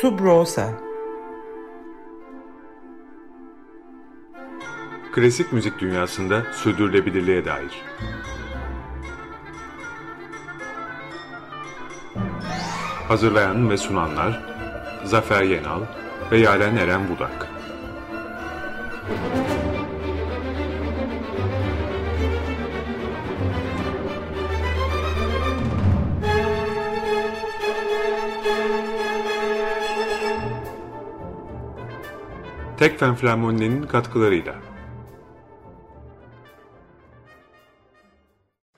Subrosa Klasik müzik dünyasında sürdürülebilirliğe dair. Hazırlayan ve sunanlar Zafer Yenal ve Yaren Eren Budak. Tekfen Flamoni'nin katkılarıyla.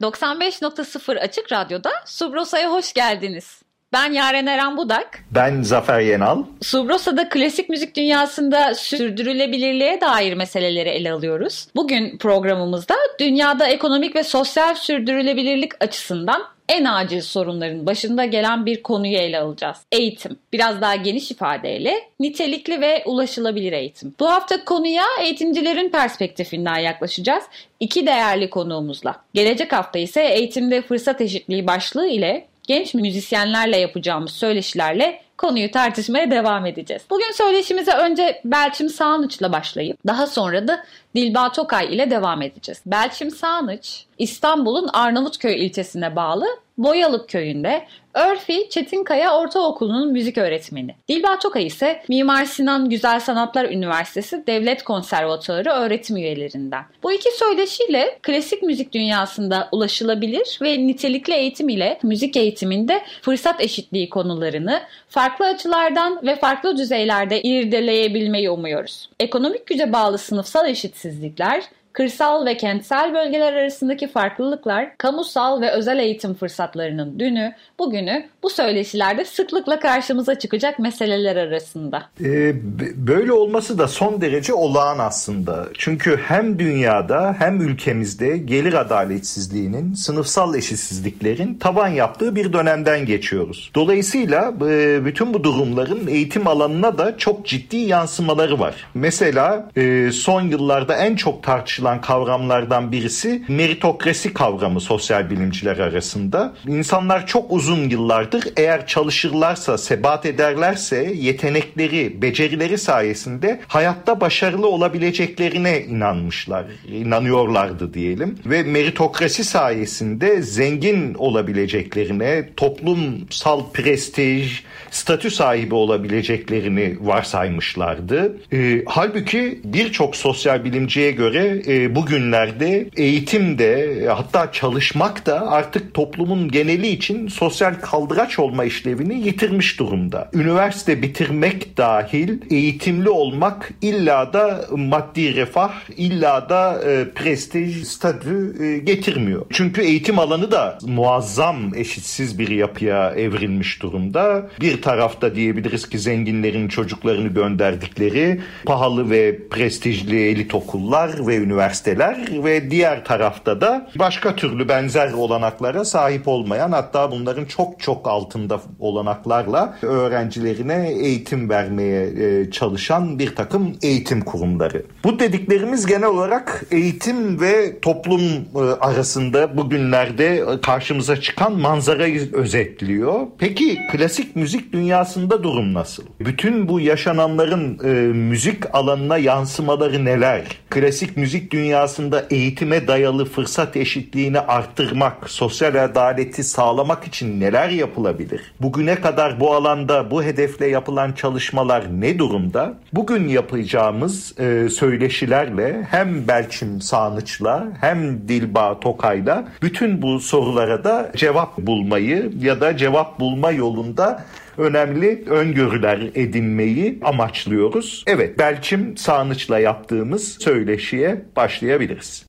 95.0 Açık Radyo'da Subrosa'ya hoş geldiniz. Ben Yaren Eren Budak. Ben Zafer Yenal. Subrosa'da klasik müzik dünyasında sürdürülebilirliğe dair meseleleri ele alıyoruz. Bugün programımızda dünyada ekonomik ve sosyal sürdürülebilirlik açısından en acil sorunların başında gelen bir konuyu ele alacağız. Eğitim. Biraz daha geniş ifadeyle nitelikli ve ulaşılabilir eğitim. Bu hafta konuya eğitimcilerin perspektifinden yaklaşacağız. İki değerli konuğumuzla. Gelecek hafta ise eğitimde fırsat eşitliği başlığı ile genç müzisyenlerle yapacağımız söyleşilerle konuyu tartışmaya devam edeceğiz. Bugün söyleşimize önce Belçim Sağnıç'la başlayıp daha sonra da Dilba Tokay ile devam edeceğiz. Belçim Sağnıç İstanbul'un Arnavutköy ilçesine bağlı Boyalık köyünde Örfi Çetinkaya Ortaokulu'nun müzik öğretmeni. Dilba Tokay ise Mimar Sinan Güzel Sanatlar Üniversitesi Devlet Konservatuarı öğretim üyelerinden. Bu iki söyleşiyle klasik müzik dünyasında ulaşılabilir ve nitelikli eğitim ile müzik eğitiminde fırsat eşitliği konularını farklı açılardan ve farklı düzeylerde irdeleyebilmeyi umuyoruz. Ekonomik güce bağlı sınıfsal eşitsizlikler, kırsal ve kentsel bölgeler arasındaki farklılıklar, kamusal ve özel eğitim fırsatlarının dünü, bugünü bu söyleşilerde sıklıkla karşımıza çıkacak meseleler arasında. Ee, böyle olması da son derece olağan aslında. Çünkü hem dünyada hem ülkemizde gelir adaletsizliğinin, sınıfsal eşitsizliklerin tavan yaptığı bir dönemden geçiyoruz. Dolayısıyla e, bütün bu durumların eğitim alanına da çok ciddi yansımaları var. Mesela e, son yıllarda en çok tartışılan tartışılan kavramlardan birisi meritokrasi kavramı sosyal bilimciler arasında. İnsanlar çok uzun yıllardır eğer çalışırlarsa, sebat ederlerse yetenekleri, becerileri sayesinde hayatta başarılı olabileceklerine inanmışlar, inanıyorlardı diyelim. Ve meritokrasi sayesinde zengin olabileceklerine, toplumsal prestij, statü sahibi olabileceklerini varsaymışlardı. E, halbuki birçok sosyal bilimciye göre e, bugünlerde eğitim de hatta çalışmak da artık toplumun geneli için sosyal kaldıraç olma işlevini yitirmiş durumda. Üniversite bitirmek dahil eğitimli olmak illa da maddi refah, illa da e, prestij, statü e, getirmiyor. Çünkü eğitim alanı da muazzam eşitsiz bir yapıya evrilmiş durumda. Bir tarafta diyebiliriz ki zenginlerin çocuklarını gönderdikleri pahalı ve prestijli elit okullar ve üniversiteler üniversiteler ve diğer tarafta da başka türlü benzer olanaklara sahip olmayan hatta bunların çok çok altında olanaklarla öğrencilerine eğitim vermeye e, çalışan bir takım eğitim kurumları. Bu dediklerimiz genel olarak eğitim ve toplum e, arasında bugünlerde karşımıza çıkan manzarayı özetliyor. Peki klasik müzik dünyasında durum nasıl? Bütün bu yaşananların e, müzik alanına yansımaları neler? Klasik müzik dünyasında eğitime dayalı fırsat eşitliğini arttırmak, sosyal adaleti sağlamak için neler yapılabilir? Bugüne kadar bu alanda bu hedefle yapılan çalışmalar ne durumda? Bugün yapacağımız e, söyleşilerle hem Belçim Sağnıç'la hem Dilba Tokay'la bütün bu sorulara da cevap bulmayı ya da cevap bulma yolunda önemli öngörüler edinmeyi amaçlıyoruz. Evet Belçim Sağnıç'la yaptığımız söyleşiye başlayabiliriz.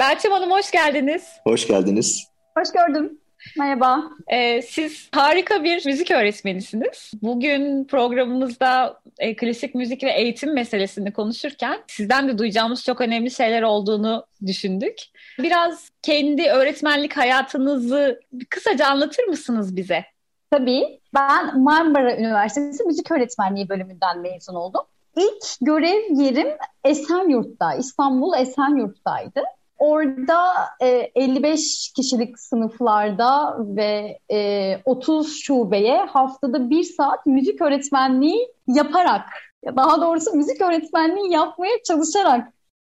Belçim Hanım hoş geldiniz. Hoş geldiniz. Hoş gördüm. Merhaba. Ee, siz harika bir müzik öğretmenisiniz. Bugün programımızda e, klasik müzik ve eğitim meselesini konuşurken sizden de duyacağımız çok önemli şeyler olduğunu düşündük. Biraz kendi öğretmenlik hayatınızı kısaca anlatır mısınız bize? Tabii. Ben Marmara Üniversitesi Müzik Öğretmenliği bölümünden mezun oldum. İlk görev yerim Esenyurt'ta, İstanbul Esenyurt'taydı. orada e, 55 kişilik sınıflarda ve e, 30 şubeye haftada bir saat müzik öğretmenliği yaparak, daha doğrusu müzik öğretmenliği yapmaya çalışarak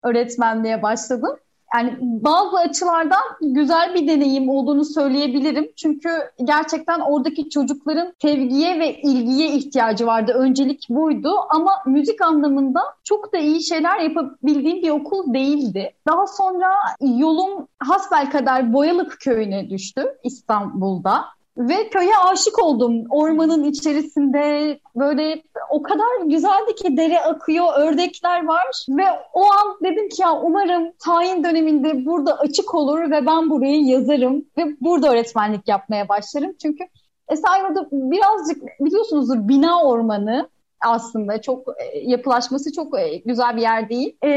öğretmenliğe başladım yani bazı açılardan güzel bir deneyim olduğunu söyleyebilirim. Çünkü gerçekten oradaki çocukların sevgiye ve ilgiye ihtiyacı vardı. Öncelik buydu ama müzik anlamında çok da iyi şeyler yapabildiğim bir okul değildi. Daha sonra yolum hasbel kadar Boyalık köyüne düştü İstanbul'da. Ve köye aşık oldum. Ormanın içerisinde böyle o kadar güzeldi ki dere akıyor, ördekler var. Ve o an dedim ki ya umarım tayin döneminde burada açık olur ve ben burayı yazarım. Ve burada öğretmenlik yapmaya başlarım. Çünkü Esenyurt'ta birazcık biliyorsunuzdur bina ormanı aslında çok e, yapılaşması çok e, güzel bir yer değil. E,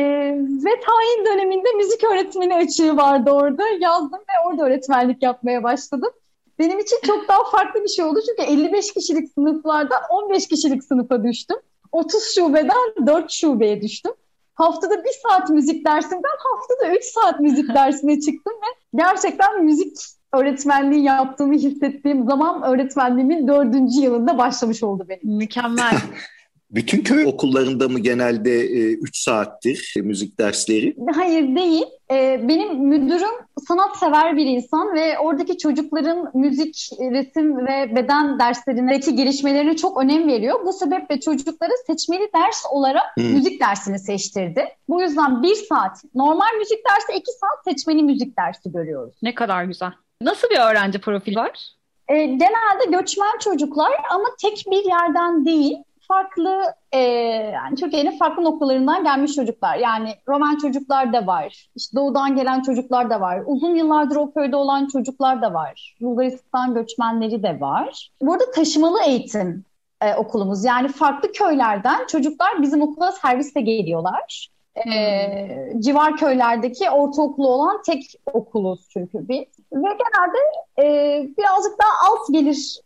ve tayin döneminde müzik öğretmeni açığı vardı orada. Yazdım ve orada öğretmenlik yapmaya başladım. Benim için çok daha farklı bir şey oldu. Çünkü 55 kişilik sınıflardan 15 kişilik sınıfa düştüm. 30 şubeden 4 şubeye düştüm. Haftada bir saat müzik dersinden haftada 3 saat müzik dersine çıktım ve gerçekten müzik öğretmenliği yaptığımı hissettiğim zaman öğretmenliğimin dördüncü yılında başlamış oldu benim. Mükemmel. Bütün köy okullarında mı genelde 3 e, saattir e, müzik dersleri? Hayır değil. E, benim müdürüm sanatsever bir insan ve oradaki çocukların müzik, resim ve beden derslerindeki gelişmelerine çok önem veriyor. Bu sebeple çocuklara seçmeli ders olarak hmm. müzik dersini seçtirdi. Bu yüzden bir saat normal müzik dersi, iki saat seçmeli müzik dersi görüyoruz. Ne kadar güzel. Nasıl bir öğrenci profili var? E, genelde göçmen çocuklar ama tek bir yerden değil farklı e, yani Türkiye'nin farklı noktalarından gelmiş çocuklar. Yani Roman çocuklar da var. İşte doğudan gelen çocuklar da var. Uzun yıllardır o köyde olan çocuklar da var. Bulgaristan göçmenleri de var. Burada taşımalı eğitim e, okulumuz. Yani farklı köylerden çocuklar bizim okula servisle geliyorlar. E, civar köylerdeki ortaokulu olan tek okuluz çünkü biz. Ve genelde e, birazcık daha alt gelir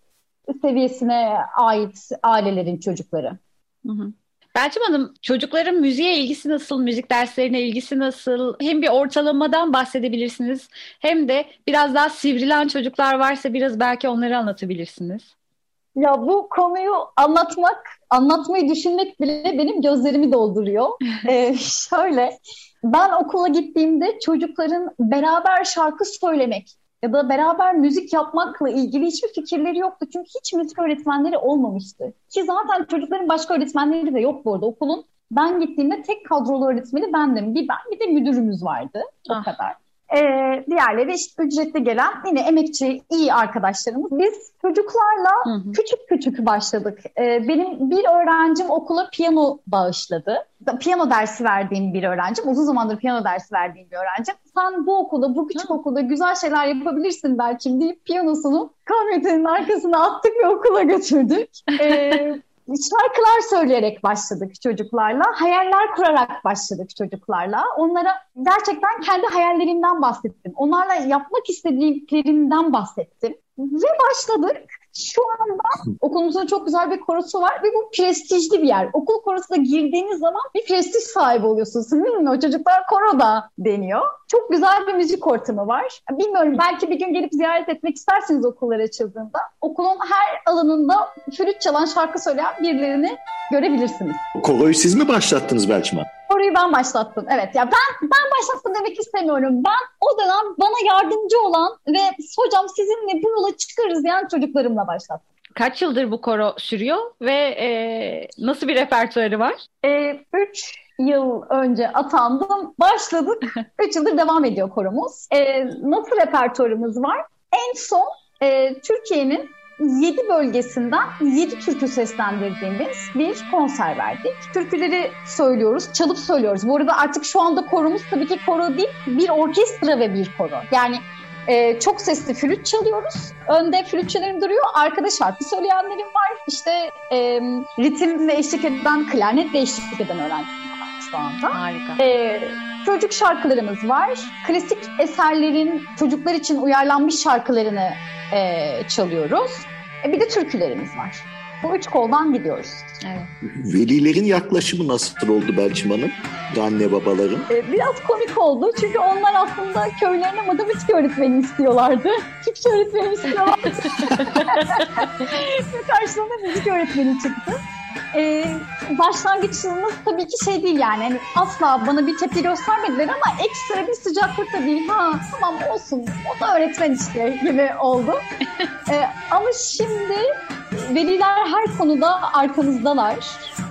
seviyesine ait ailelerin çocukları. Hı hı. Belçim Hanım, çocukların müziğe ilgisi nasıl, müzik derslerine ilgisi nasıl? Hem bir ortalamadan bahsedebilirsiniz hem de biraz daha sivrilen çocuklar varsa biraz belki onları anlatabilirsiniz. Ya bu konuyu anlatmak, anlatmayı düşünmek bile benim gözlerimi dolduruyor. ee, şöyle, ben okula gittiğimde çocukların beraber şarkı söylemek, ya da beraber müzik yapmakla ilgili hiçbir fikirleri yoktu. Çünkü hiç müzik öğretmenleri olmamıştı. Ki zaten çocukların başka öğretmenleri de yok bu arada. Okulun ben gittiğimde tek kadrolu öğretmeni bendim. Bir ben bir de müdürümüz vardı. O ah. kadar. Ee, diğerleri işte ücretli gelen yine emekçi iyi arkadaşlarımız. Biz çocuklarla hı hı. küçük küçük başladık. Ee, benim bir öğrencim okula piyano bağışladı. Piyano dersi verdiğim bir öğrencim, uzun zamandır piyano dersi verdiğim bir öğrencim. Sen bu okulda, bu küçük hı. okulda güzel şeyler yapabilirsin belki deyip piyanosunu kamyonetin arkasına attık ve okula götürdük. Ee, şarkılar söyleyerek başladık çocuklarla. Hayaller kurarak başladık çocuklarla. Onlara gerçekten kendi hayallerimden bahsettim. Onlarla yapmak istediklerimden bahsettim. Ve başladık. Şu anda okulumuzun çok güzel bir korosu var ve bu prestijli bir yer. Okul korosuna girdiğiniz zaman bir prestij sahibi oluyorsunuz. Hmm, o çocuklar koroda deniyor. Çok güzel bir müzik ortamı var. Bilmiyorum belki bir gün gelip ziyaret etmek istersiniz okullar açıldığında. Okulun her alanında flüt çalan, şarkı söyleyen birilerini görebilirsiniz. Koroyu siz mi başlattınız Belçman? Soruyu ben başlattım. Evet ya ben ben başlattım demek istemiyorum. Ben o dönem bana yardımcı olan ve hocam sizinle bu yola çıkarız diyen çocuklarımla başlattım. Kaç yıldır bu koro sürüyor ve e, nasıl bir repertuarı var? E, üç yıl önce atandım. Başladık. üç yıldır devam ediyor koromuz. E, nasıl repertuarımız var? En son e, Türkiye'nin 7 bölgesinden 7 türkü seslendirdiğimiz bir konser verdik. Türküleri söylüyoruz, çalıp söylüyoruz. Bu arada artık şu anda korumuz tabii ki koro değil, bir orkestra ve bir koro. Yani e, çok sesli flüt çalıyoruz. Önde flütçülerim duruyor. Arkada şarkı söyleyenlerim var. İşte e, ritimle eşlik eden, klarnetle eşlik eden öğrencilerim şu anda. Harika. E, çocuk şarkılarımız var. Klasik eserlerin çocuklar için uyarlanmış şarkılarını e, çalıyoruz. E, bir de türkülerimiz var. Bu üç koldan gidiyoruz. Evet. Velilerin yaklaşımı nasıl oldu Belçim Hanım? Anne babaların. Ee, biraz komik oldu çünkü onlar aslında köylerine matematik öğretmeni istiyorlardı. Türkçe öğretmeni istiyorlardı. Karşılığında müzik öğretmeni çıktı. Ee, başlangıçımız tabii ki şey değil yani hani asla bana bir tepki göstermediler ama ekstra bir sıcaklık da değil. Ha tamam olsun o da öğretmen işte gibi oldu. Ee, ama şimdi veliler her konuda arkamızdalar.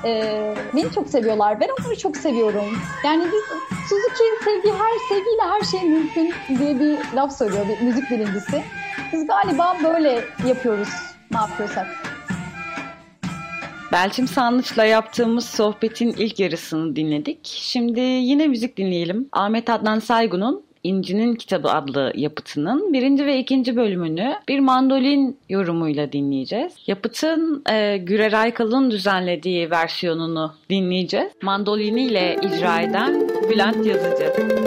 Ee, beni çok seviyorlar. Ben onları çok seviyorum. Yani biz Suzuki sevgi her sevgiyle her şey mümkün diye bir laf söylüyor bir müzik birincisi. Biz galiba böyle yapıyoruz ne yapıyorsak. Belçim Sanlıç'la yaptığımız sohbetin ilk yarısını dinledik. Şimdi yine müzik dinleyelim. Ahmet Adnan Saygun'un İnci'nin Kitabı adlı yapıtının birinci ve ikinci bölümünü bir mandolin yorumuyla dinleyeceğiz. Yapıtın e, Gürer Aykal'ın düzenlediği versiyonunu dinleyeceğiz. Mandoliniyle icra eden Bülent Yazıcı.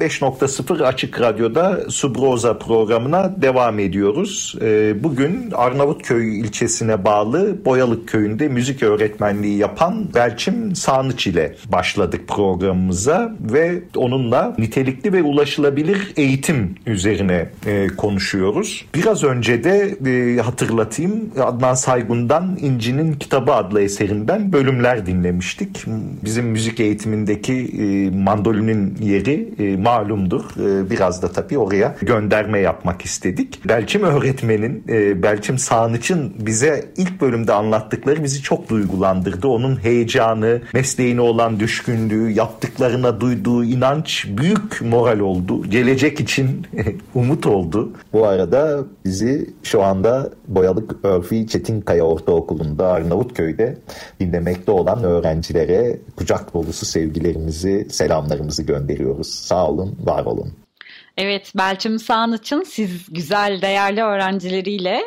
95.0 Açık Radyo'da Subroza programına devam ediyoruz. Ee, bugün Arnavutköy ilçesine bağlı Boyalık Köyü'nde müzik öğretmenliği yapan Belçim Sağnıç ile başladık programımıza ve onunla nitelikli ve ulaşılabilir eğitim üzerine e, konuşuyoruz. Biraz önce de e, hatırlatayım Adnan Saygun'dan İnci'nin Kitabı adlı eserinden bölümler dinlemiştik. Bizim müzik eğitimindeki e, mandolinin yeri e, malumdur. E, biraz da tabii oraya gönderme yapmak istedik. Belçim öğretmenin, e, Belçim Sağnıç'ın bize ilk bölümde anlattıkları bizi çok duygulandırdı. Onun heyecanı, mesleğine olan düşkünlüğü, yaptıklarına duyduğu inanç büyük moral oldu. Gelecek için umut oldu. Bu arada bizi şu anda Boyalık Örfi Çetinkaya Ortaokulu'nda Arnavutköy'de dinlemekte olan öğrencilere kucak dolusu sevgilerimizi, selamlarımızı gönderiyoruz. Sağ olun, var olun. Evet, Belçim Sağnıç'ın siz güzel, değerli öğrencileriyle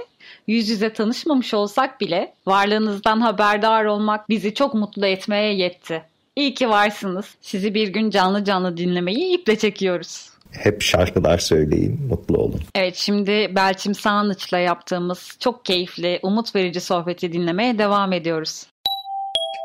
yüz yüze tanışmamış olsak bile varlığınızdan haberdar olmak bizi çok mutlu etmeye yetti. İyi ki varsınız. Sizi bir gün canlı canlı dinlemeyi iple çekiyoruz. Hep şarkılar söyleyin, mutlu olun. Evet, şimdi Belçim Sağnıç'la yaptığımız çok keyifli, umut verici sohbeti dinlemeye devam ediyoruz.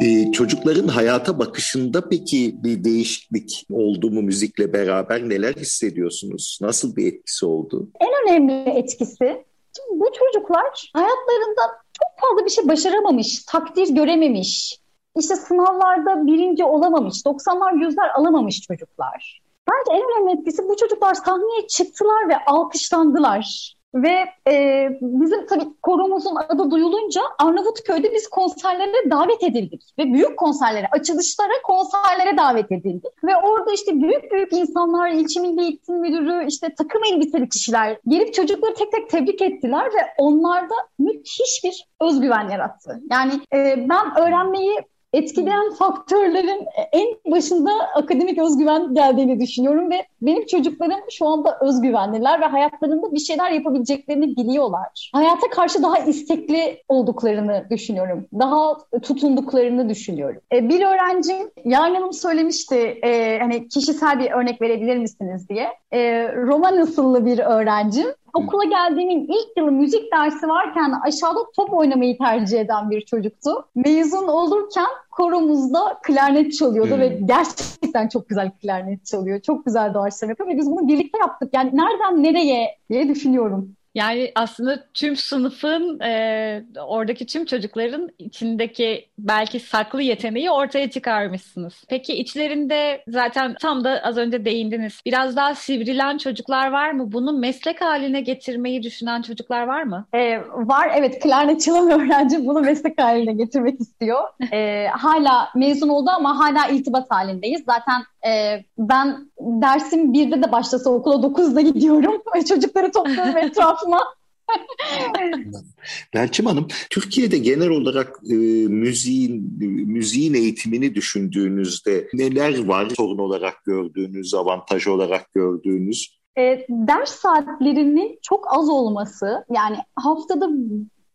Ee, çocukların hayata bakışında peki bir değişiklik oldu mu müzikle beraber? Neler hissediyorsunuz? Nasıl bir etkisi oldu? En önemli etkisi şimdi bu çocuklar hayatlarında çok fazla bir şey başaramamış, takdir görememiş, işte sınavlarda birinci olamamış, 90'lar yüzler alamamış çocuklar. Bence en önemli etkisi bu çocuklar sahneye çıktılar ve alkışlandılar. Ve e, bizim tabii korumuzun adı duyulunca Arnavutköy'de biz konserlere davet edildik. Ve büyük konserlere, açılışlara, konserlere davet edildik. Ve orada işte büyük büyük insanlar, ilçe milli eğitim müdürü, işte takım elbiseli kişiler gelip çocukları tek tek tebrik ettiler ve onlarda müthiş bir özgüven yarattı. Yani e, ben öğrenmeyi etkileyen faktörlerin en başında akademik özgüven geldiğini düşünüyorum ve benim çocuklarım şu anda özgüvenliler ve hayatlarında bir şeyler yapabileceklerini biliyorlar. Hayata karşı daha istekli olduklarını düşünüyorum. Daha tutunduklarını düşünüyorum. E, bir öğrencim Yarın söylemişti e, hani kişisel bir örnek verebilir misiniz diye. E, roman asıllı bir öğrencim okula geldiğimin ilk yılı müzik dersi varken aşağıda top oynamayı tercih eden bir çocuktu. Mezun olurken koromuzda klarnet çalıyordu hmm. ve gerçekten çok güzel klarnet çalıyor. Çok güzel doğaçlama yapıyor ve biz bunu birlikte yaptık. Yani nereden nereye diye düşünüyorum. Yani aslında tüm sınıfın, e, oradaki tüm çocukların içindeki belki saklı yeteneği ortaya çıkarmışsınız. Peki içlerinde zaten tam da az önce değindiniz. Biraz daha sivrilen çocuklar var mı? Bunu meslek haline getirmeyi düşünen çocuklar var mı? E, var evet. Klarnet çalan öğrenci bunu meslek haline getirmek istiyor. E, hala mezun oldu ama hala irtibat halindeyiz. Zaten e, ben dersim birde de başlasa okula dokuzda gidiyorum. Çocukları topluyorum etrafıma. Belçim Hanım, Türkiye'de genel olarak e, müziğin müziğin eğitimini düşündüğünüzde neler var sorun olarak gördüğünüz, avantaj olarak gördüğünüz? E, ders saatlerinin çok az olması, yani haftada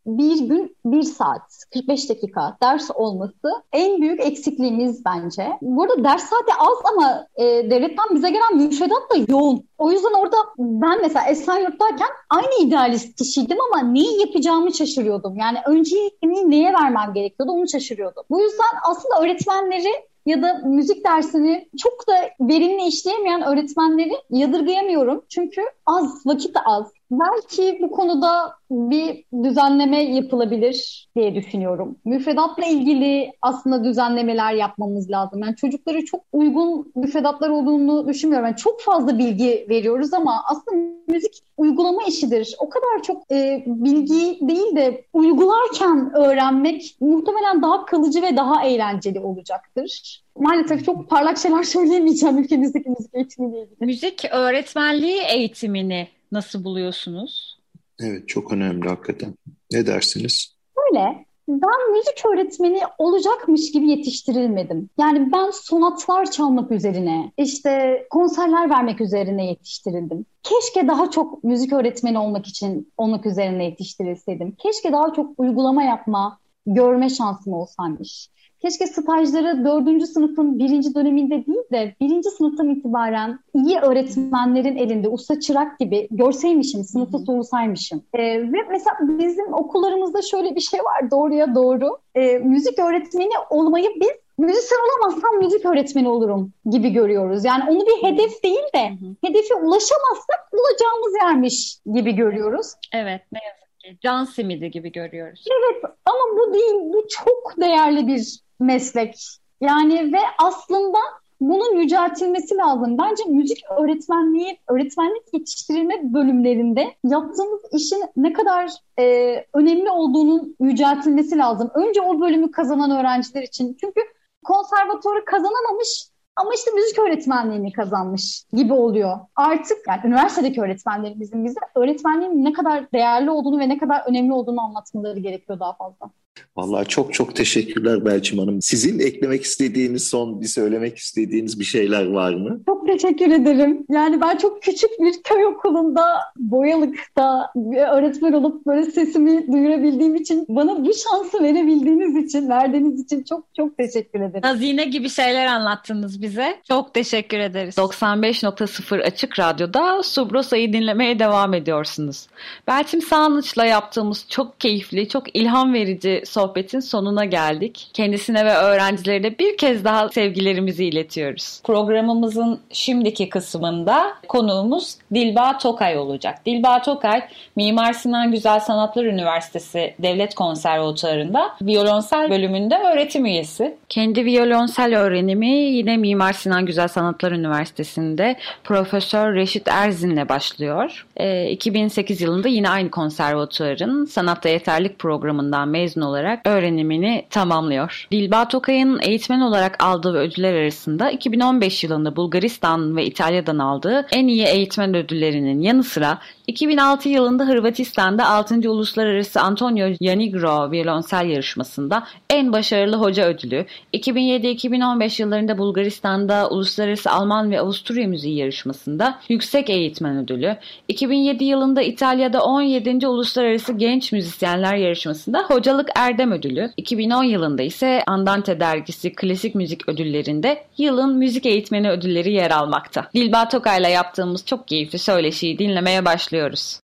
bir gün bir saat 45 dakika ders olması en büyük eksikliğimiz bence. Burada ders saati az ama e, devletten bize gelen müfredat da yoğun. O yüzden orada ben mesela Esenyurt'tayken aynı idealist kişiydim ama neyi yapacağımı şaşırıyordum. Yani önceliğini neye vermem gerekiyordu onu şaşırıyordum. Bu yüzden aslında öğretmenleri ya da müzik dersini çok da verimli işleyemeyen öğretmenleri yadırgayamıyorum. Çünkü az, vakit az. Belki bu konuda bir düzenleme yapılabilir diye düşünüyorum. Müfredatla ilgili aslında düzenlemeler yapmamız lazım. Yani çocuklara çok uygun müfredatlar olduğunu düşünmüyorum. Yani çok fazla bilgi veriyoruz ama aslında müzik uygulama işidir. O kadar çok e, bilgi değil de uygularken öğrenmek muhtemelen daha kalıcı ve daha eğlenceli olacaktır. Maalesef çok parlak şeyler söyleyemeyeceğim ülkemizdeki müzik eğitimiyle ilgili. Müzik öğretmenliği eğitimini nasıl buluyorsunuz? Evet çok önemli hakikaten. Ne dersiniz? Öyle. Ben müzik öğretmeni olacakmış gibi yetiştirilmedim. Yani ben sonatlar çalmak üzerine, işte konserler vermek üzerine yetiştirildim. Keşke daha çok müzik öğretmeni olmak için olmak üzerine yetiştirilseydim. Keşke daha çok uygulama yapma, görme şansım olsaymış. Keşke stajları dördüncü sınıfın birinci döneminde değil de birinci sınıftan itibaren iyi öğretmenlerin elinde usta çırak gibi görseymişim, sınıfı solusaymışım. E, ve mesela bizim okullarımızda şöyle bir şey var doğruya doğru. E, müzik öğretmeni olmayı biz müzisyen olamazsam müzik öğretmeni olurum gibi görüyoruz. Yani onu bir hedef değil de hedefe ulaşamazsak bulacağımız yermiş gibi görüyoruz. Evet ne yazık ki. Can simidi gibi görüyoruz. Evet ama bu değil. Bu çok değerli bir meslek. Yani ve aslında bunun yüceltilmesi lazım. Bence müzik öğretmenliği, öğretmenlik yetiştirilme bölümlerinde yaptığımız işin ne kadar e, önemli olduğunun yüceltilmesi lazım. Önce o bölümü kazanan öğrenciler için. Çünkü konservatuarı kazanamamış ama işte müzik öğretmenliğini kazanmış gibi oluyor. Artık yani üniversitedeki öğretmenlerimizin bize öğretmenliğin ne kadar değerli olduğunu ve ne kadar önemli olduğunu anlatmaları gerekiyor daha fazla. Vallahi çok çok teşekkürler Belçim Hanım. Sizin eklemek istediğiniz son bir söylemek istediğiniz bir şeyler var mı? Çok teşekkür ederim. Yani ben çok küçük bir köy okulunda Boyalık'ta öğretmen olup böyle sesimi duyurabildiğim için bana bu şansı verebildiğiniz için, verdiğiniz için çok çok teşekkür ederim. Hazine gibi şeyler anlattınız bize. Çok teşekkür ederiz. 95.0 Açık Radyo'da Subrosa'yı dinlemeye devam ediyorsunuz. Belçim Sağlıç'la yaptığımız çok keyifli, çok ilham verici sohbetin sonuna geldik. Kendisine ve öğrencilerine bir kez daha sevgilerimizi iletiyoruz. Programımızın şimdiki kısmında konuğumuz Dilba Tokay olacak. Dilba Tokay, Mimar Sinan Güzel Sanatlar Üniversitesi Devlet Konservatuarı'nda violonsel bölümünde öğretim üyesi. Kendi violonsel öğrenimi yine Mimar Sinan Güzel Sanatlar Üniversitesi'nde Profesör Reşit Erzin'le başlıyor. E, 2008 yılında yine aynı konservatuarın sanatta yeterlik programından mezun olarak öğrenimini tamamlıyor. Dilba Tokay'ın eğitmen olarak aldığı ödüller arasında 2015 yılında Bulgaristan ve İtalya'dan aldığı en iyi eğitmen ödüllerinin yanı sıra 2006 yılında Hırvatistan'da 6. Uluslararası Antonio Janigro violonsel yarışmasında en başarılı hoca ödülü, 2007-2015 yıllarında Bulgaristan'da Uluslararası Alman ve Avusturya Müziği yarışmasında yüksek eğitmen ödülü, 2007 yılında İtalya'da 17. Uluslararası Genç Müzisyenler yarışmasında hocalık erdem ödülü, 2010 yılında ise Andante dergisi klasik müzik ödüllerinde yılın müzik eğitmeni ödülleri yer almakta. Dilba Tokay'la yaptığımız çok keyifli söyleşiyi dinlemeye başlıyoruz.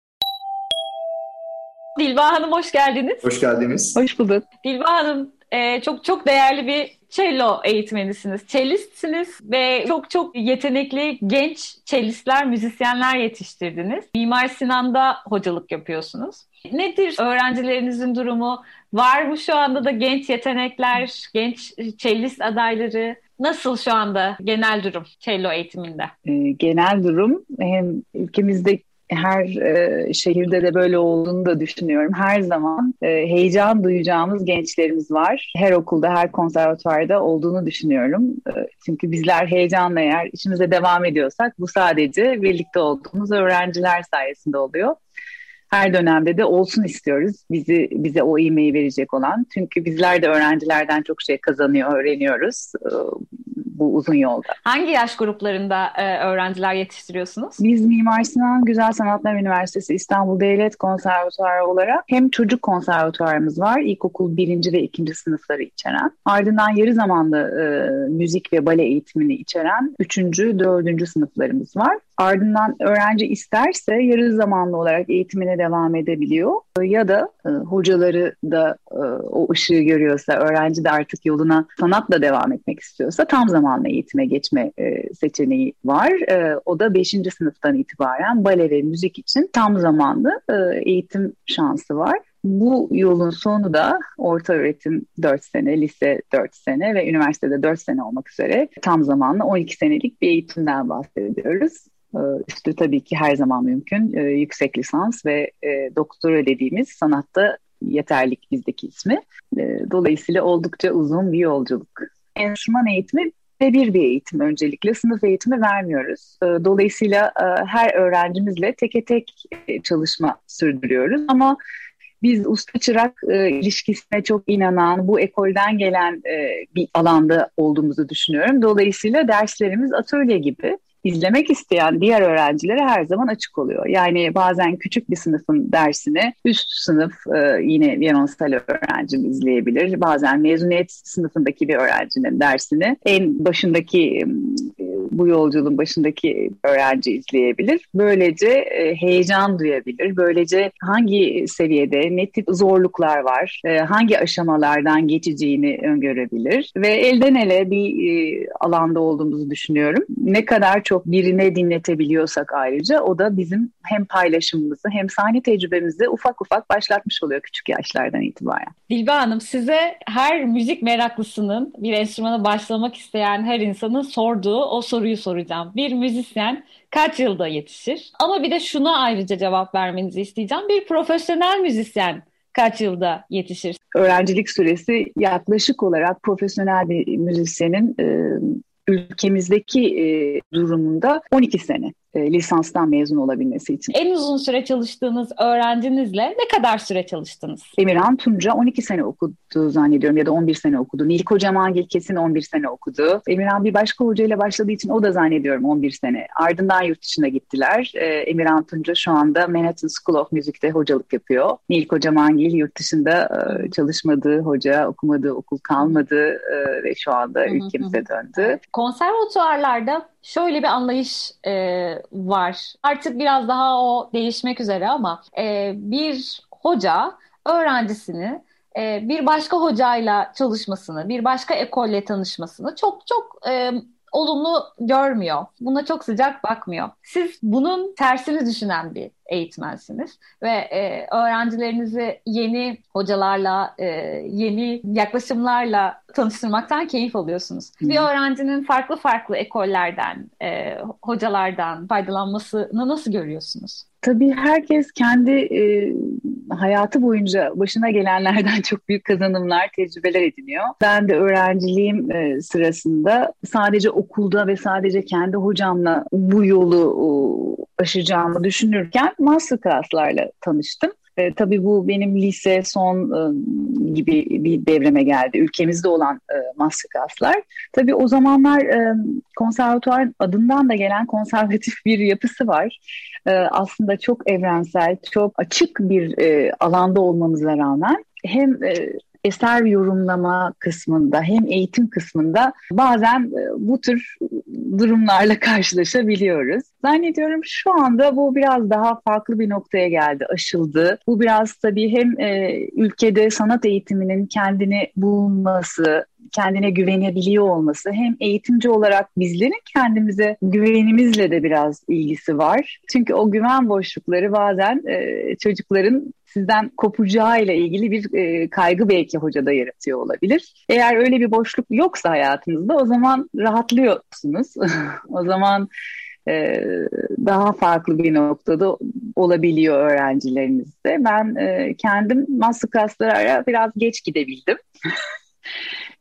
Dilba Hanım hoş geldiniz. Hoş geldiniz. Hoş bulduk. Dilba Hanım e, çok çok değerli bir cello eğitmenisiniz. Cellistsiniz ve çok çok yetenekli genç cellistler, müzisyenler yetiştirdiniz. Mimar Sinan'da hocalık yapıyorsunuz. Nedir öğrencilerinizin durumu? Var mı şu anda da genç yetenekler, genç cellist adayları? Nasıl şu anda genel durum cello eğitiminde? Genel durum hem ülkemizde her e, şehirde de böyle olduğunu da düşünüyorum. Her zaman e, heyecan duyacağımız gençlerimiz var. Her okulda, her konservatuvarda olduğunu düşünüyorum. E, çünkü bizler heyecanla eğer işimize devam ediyorsak bu sadece birlikte olduğumuz öğrenciler sayesinde oluyor. Her dönemde de olsun istiyoruz bizi bize o iğmeyi verecek olan. Çünkü bizler de öğrencilerden çok şey kazanıyor, öğreniyoruz. E, bu uzun yolda. Hangi yaş gruplarında e, öğrenciler yetiştiriyorsunuz? Biz Mimar Sinan Güzel Sanatlar Üniversitesi İstanbul Devlet Konservatuarı olarak hem çocuk konservatuarımız var, ilkokul birinci ve ikinci sınıfları içeren. Ardından yarı zamanlı e, müzik ve bale eğitimini içeren üçüncü, dördüncü sınıflarımız var. Ardından öğrenci isterse yarı zamanlı olarak eğitimine devam edebiliyor. Ya da e, hocaları da e, o ışığı görüyorsa, öğrenci de artık yoluna sanatla devam etmek istiyorsa tam zamanlı eğitime geçme e, seçeneği var. E, o da 5. sınıftan itibaren bale ve müzik için tam zamanlı e, eğitim şansı var. Bu yolun sonu da orta öğretim 4 sene, lise 4 sene ve üniversitede 4 sene olmak üzere tam zamanlı 12 senelik bir eğitimden bahsediyoruz. Ee, üstü tabii ki her zaman mümkün. Ee, yüksek lisans ve e, doktora dediğimiz sanatta yeterlik bizdeki ismi. Dolayısıyla oldukça uzun bir yolculuk. Enstrüman eğitimi bir bir eğitim öncelikle. Sınıf eğitimi vermiyoruz. Dolayısıyla e, her öğrencimizle teke tek e, çalışma sürdürüyoruz. Ama biz usta çırak e, ilişkisine çok inanan, bu ekolden gelen bir alanda olduğumuzu düşünüyorum. Dolayısıyla derslerimiz atölye gibi izlemek isteyen diğer öğrencilere her zaman açık oluyor. Yani bazen küçük bir sınıfın dersini üst sınıf e, yine viyolonsel öğrencim izleyebilir. Bazen mezuniyet sınıfındaki bir öğrencinin dersini en başındaki bu yolculuğun başındaki öğrenci izleyebilir. Böylece e, heyecan duyabilir. Böylece hangi seviyede ne tip zorluklar var, e, hangi aşamalardan geçeceğini öngörebilir ve elden ele bir e, alanda olduğumuzu düşünüyorum. Ne kadar çok birine dinletebiliyorsak ayrıca o da bizim hem paylaşımımızı hem sahne tecrübemizi ufak ufak başlatmış oluyor küçük yaşlardan itibaren. Dilba Hanım size her müzik meraklısının bir enstrümana başlamak isteyen her insanın sorduğu o soruyu soracağım. Bir müzisyen kaç yılda yetişir? Ama bir de şuna ayrıca cevap vermenizi isteyeceğim. Bir profesyonel müzisyen kaç yılda yetişir? Öğrencilik süresi yaklaşık olarak profesyonel bir müzisyenin e, ülkemizdeki e, durumunda 12 sene e, lisanstan mezun olabilmesi için. En uzun süre çalıştığınız öğrencinizle ne kadar süre çalıştınız? Emirhan Tunca 12 sene okudu zannediyorum ya da 11 sene okudu. Nil Kocamangil kesin 11 sene okudu. Emirhan bir başka hocayla başladığı için o da zannediyorum 11 sene. Ardından yurt dışına gittiler. E, Emirhan Tunca şu anda Manhattan School of Music'te hocalık yapıyor. Nil Kocamangil yurt dışında e, çalışmadığı hoca, okumadığı okul kalmadı e, ve şu anda ülkemize döndü. Konservatuarlarda şöyle bir anlayış e, var. Artık biraz daha o değişmek üzere ama e, bir hoca öğrencisini e, bir başka hocayla çalışmasını, bir başka ekolle tanışmasını çok çok e, olumlu görmüyor. Buna çok sıcak bakmıyor. Siz bunun tersini düşünen bir eğitmensiniz ve e, öğrencilerinizi yeni hocalarla, e, yeni yaklaşımlarla tanıştırmaktan keyif alıyorsunuz. Hmm. Bir öğrencinin farklı farklı ekollerden, e, hocalardan faydalanmasını nasıl görüyorsunuz? Tabii herkes kendi e, hayatı boyunca başına gelenlerden çok büyük kazanımlar, tecrübeler ediniyor. Ben de öğrenciliğim e, sırasında sadece okulda ve sadece kendi hocamla bu yolu e, aşacağımı düşünürken masterclasslarla tanıştım. E, tabii bu benim lise son e, gibi bir devreme geldi. Ülkemizde olan e, masterclasslar. Tabii o zamanlar e, konservatuar adından da gelen konservatif bir yapısı var. E, aslında çok evrensel, çok açık bir e, alanda olmamıza rağmen hem e, eser yorumlama kısmında hem eğitim kısmında bazen e, bu tür durumlarla karşılaşabiliyoruz. Zannediyorum şu anda bu biraz daha farklı bir noktaya geldi, aşıldı. Bu biraz tabii hem e, ülkede sanat eğitiminin kendini bulması, kendine güvenebiliyor olması hem eğitimci olarak bizlerin kendimize güvenimizle de biraz ilgisi var. Çünkü o güven boşlukları bazen e, çocukların sizden kopacağı ile ilgili bir e, kaygı belki hocada yaratıyor olabilir. Eğer öyle bir boşluk yoksa hayatınızda o zaman rahatlıyorsunuz. o zaman e, daha farklı bir noktada olabiliyor öğrencilerinizde. Ben e, kendim masterclasslara biraz geç gidebildim.